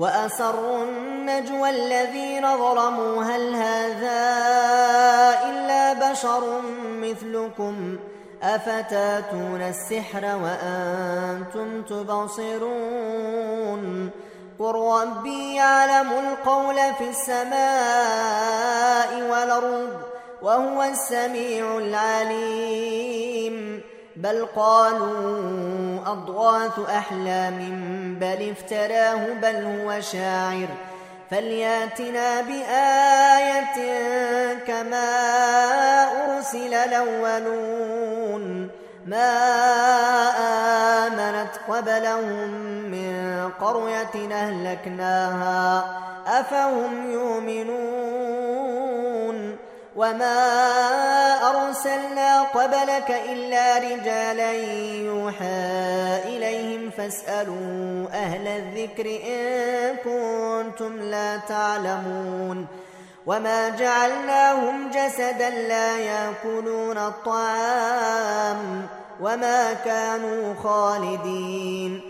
وأسروا النجوى الذين ظلموا. هل هذا إلا بشر مثلكم؟ أفتاتون السحر وأنتم تبصرون؟ قل ربي يعلم القول في السماء والأرض وهو السميع العليم. بل قالوا أضغاث أحلام بل افتراه بل هو شاعر. فلياتنا بآية كما أرسل الأولون. ما آمنت قبلهم من قرية أهلكناها أفهم يؤمنون؟ وما أرسلنا قبلك إلا رجالا يوحى إليهم فاسألوا أهل الذكر إن كنتم لا تعلمون وما جعلناهم جسدا لا يأكلون الطعام وما كانوا خالدين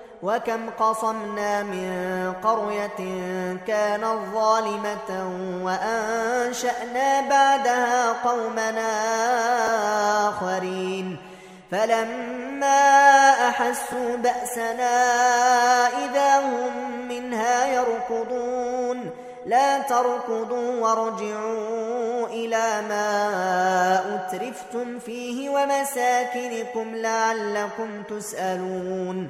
وكم قصمنا من قرية كانت ظالمة وأنشأنا بعدها قومنا آخرين. فلما أحسوا بأسنا إذا هم منها يركضون. لا تركضوا وارجعوا إلى ما أترفتم فيه ومساكنكم لعلكم تسألون.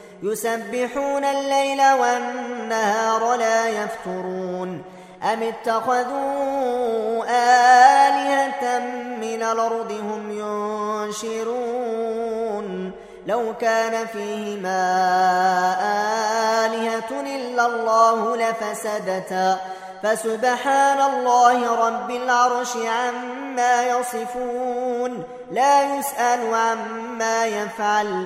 يسبحون الليل والنهار لا يفترون. أم اتخذوا آلهة من الأرض هم ينشرون؟ لو كان فيهما آلهة إلا الله لفسدتا. فسبحان الله رب العرش عما يصفون. لا يسأل عما يفعل.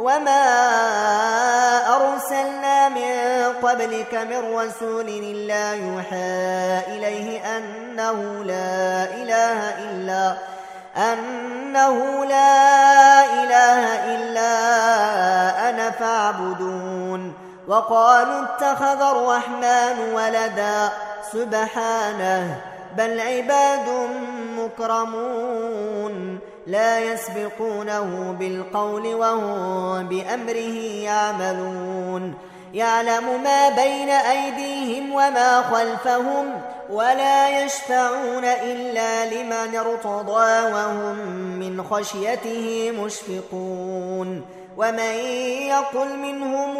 وما أرسلنا من قبلك من رسول إلا يوحى إليه أنه لا إله إلا أنه لا إله إلا أنا فاعبدون وقالوا اتخذ الرحمن ولدا سبحانه بل عباد مكرمون لا يسبقونه بالقول وهم بأمره يعملون. يعلم ما بين أيديهم وما خلفهم ولا يشفعون إلا لمن ارتضى وهم من خشيته مشفقون. ومن يقل منهم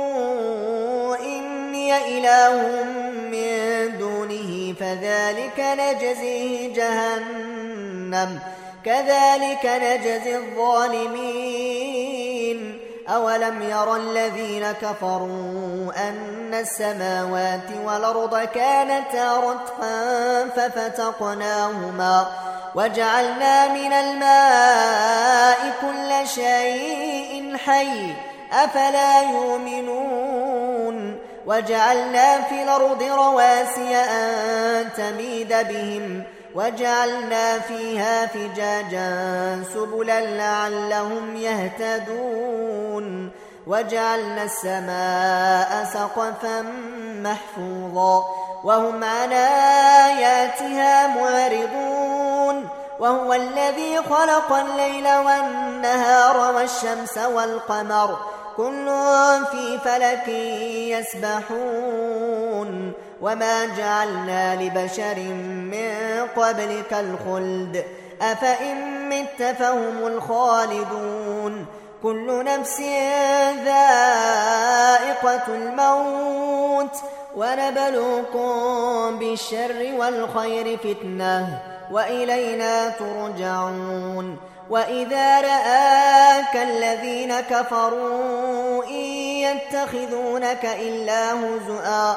إني إله من دونه فذلك نجزيه جهنم. كذلك نجزي الظالمين. أولم ير الذين كفروا أن السماوات والأرض كانتا رتقا ففتقناهما وجعلنا من الماء كل شيء حي أفلا يؤمنون. وجعلنا في الأرض رواسي أن تميد بهم وجعلنا فيها فجاجا سبلا لعلهم يهتدون. وجعلنا السماء سقفا محفوظا وهم عن آياتها معرضون. وهو الذي خلق الليل والنهار والشمس والقمر. كل في فلك يسبحون. وما جعلنا لبشر من قبلك الخلد أفإن مت فهم الخالدون كل نفس ذائقة الموت ونبلوكم بالشر والخير فتنة وإلينا ترجعون وإذا رآك الذين كفروا إن يتخذونك إلا هزؤا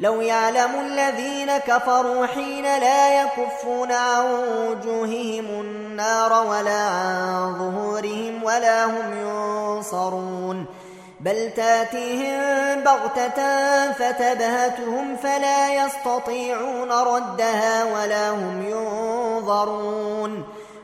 لو يعلم الذين كفروا حين لا يكفون عن وجوههم النار ولا عن ظهورهم ولا هم ينصرون. بل تأتيهم بغتة فتبهتهم فلا يستطيعون ردها ولا هم ينظرون.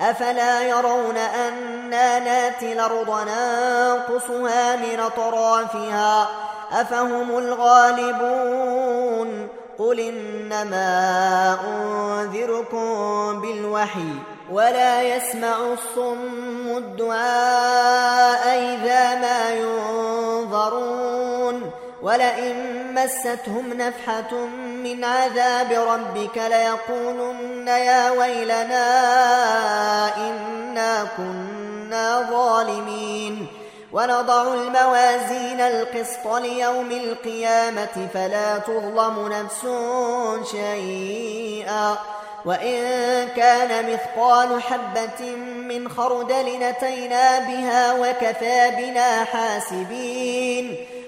أفلا يرون أنا ناتي الأرض ننقصها من أطرافها؟ أفهم الغالبون؟ قل إنما أنذركم بالوحي ولا يسمع الصم الدعاء إذا ما ينظرون. ولئن مستهم نفحة من عذاب ربك ليقولن يا ويلنا إنا كنا ظالمين. ونضع الموازين القسط ليوم القيامة فلا تظلم نفس شيئا. وإن كان مثقال حبة من خردل نتينا بها وكفى بنا حاسبين.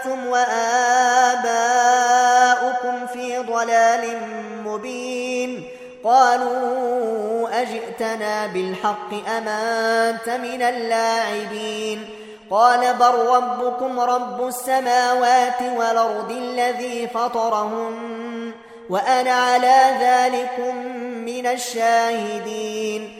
أنتم وآباؤكم في ضلال مبين. قالوا أجئتنا بالحق أمانت من اللاعبين؟ قال بل ربكم رب السماوات والأرض الذي فطرهن وأنا على ذلك من الشاهدين.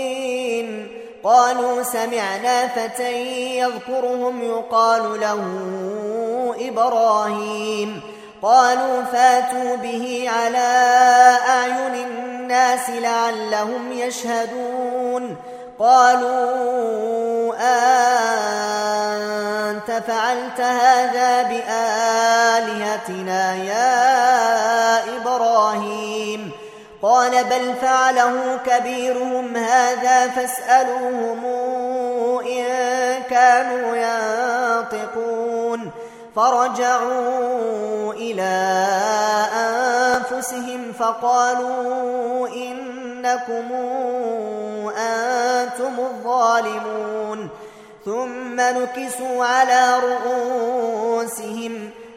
قالوا سمعنا فتى يذكرهم يقال له إبراهيم. قالوا فاتوا به على أعين الناس لعلهم يشهدون. قالوا أنت فعلت هذا بآلهتنا يا إبراهيم. قال بل فعله كبيرهم هذا فاسألوهم إن كانوا ينطقون. فرجعوا إلى أنفسهم فقالوا إنكم أنتم الظالمون. ثم نكسوا على رؤوسهم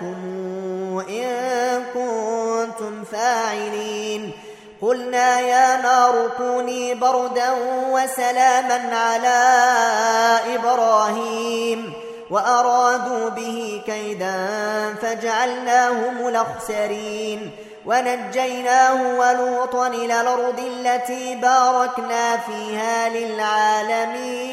آلهتكم إن كنتم فاعلين. قلنا يا نار كوني بردا وسلاما على إبراهيم وأرادوا به كيدا فجعلناهم الأخسرين. ونجيناه ولوطا إلى الأرض التي باركنا فيها للعالمين.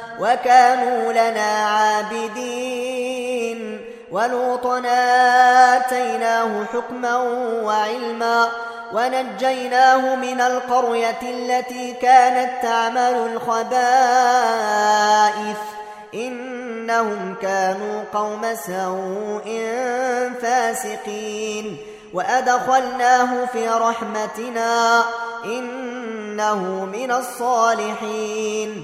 وكانوا لنا عابدين. ولوطا آتيناه حكما وعلما ونجيناه من القرية التي كانت تعمل الخبائث. إنهم كانوا قوم سوء فاسقين. وأدخلناه في رحمتنا إنه من الصالحين.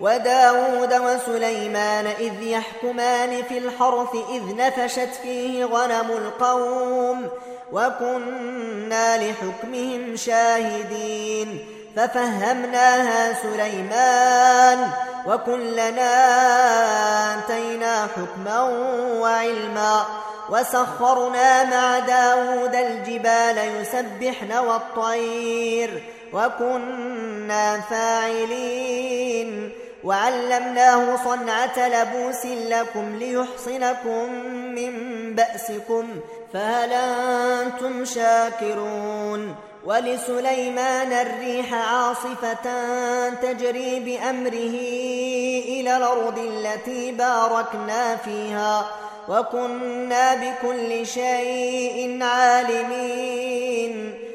وداود وسليمان إذ يحكمان في الحرث إذ نفشت فيه غنم القوم وكنا لحكمهم شاهدين ففهمناها سليمان وكلنا آتينا حكما وعلما وسخرنا مع داود الجبال يسبحن والطير وكنا فاعلين وعلمناه صنعة لبوس لكم ليحصنكم من بأسكم فهل أنتم شاكرون؟ ولسليمان الريح عاصفة تجري بأمره إلى الأرض التي باركنا فيها وكنا بكل شيء عالمين.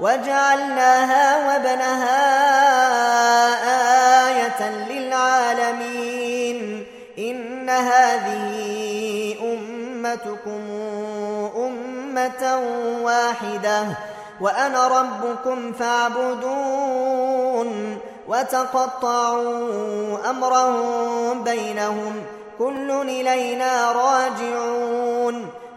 وجعلناها وبنها آية للعالمين. إن هذه أمتكم أمة واحدة وأنا ربكم فاعبدون وتقطعوا أمرهم بينهم كل إلينا راجعون.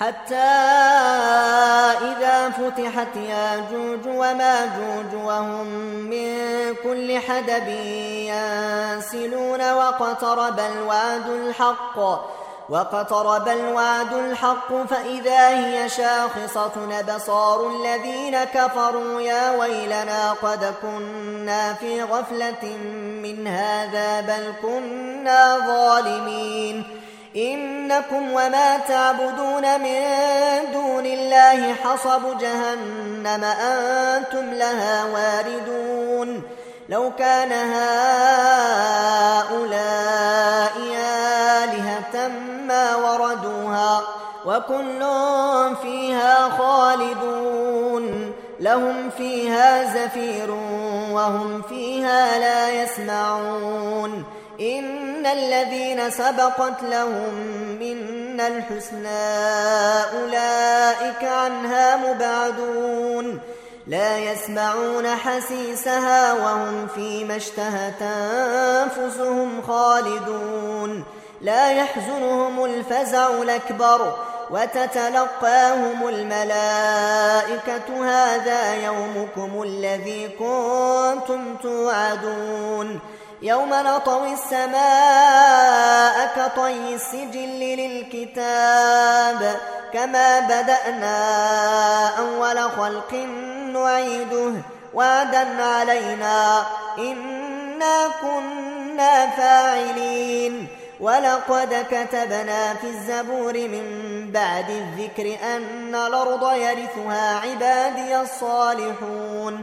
حتى إذا فتحت ياجوج وماجوج وهم من كل حدب ينسلون واقترب الوعد الحق واقترب الوعد الحق فإذا هي شاخصة بصار الذين كفروا يا ويلنا قد كنا في غفلة من هذا بل كنا ظالمين. إنكم وما تعبدون من دون الله حصب جهنم أنتم لها واردون. لو كان هؤلاء آلهة ما وردوها وكل فيها خالدون. لهم فيها زفير وهم فيها لا يسمعون. إن الذين سبقت لهم منا الحسنى أولئك عنها مبعدون. لا يسمعون حسيسها وهم فيما اشتهت أنفسهم خالدون. لا يحزنهم الفزع الأكبر وتتلقاهم الملائكة. هذا يومكم الذي كنتم توعدون. يوم نطوي السماء كطي السجل للكتاب كما بدأنا أول خلق نعيده وعدا علينا إنا كنا فاعلين ولقد كتبنا في الزبور من بعد الذكر أن الأرض يرثها عبادي الصالحون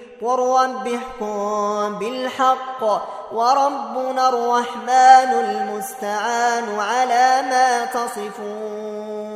قل رب احكم بالحق وربنا الرحمن المستعان على ما تصفون.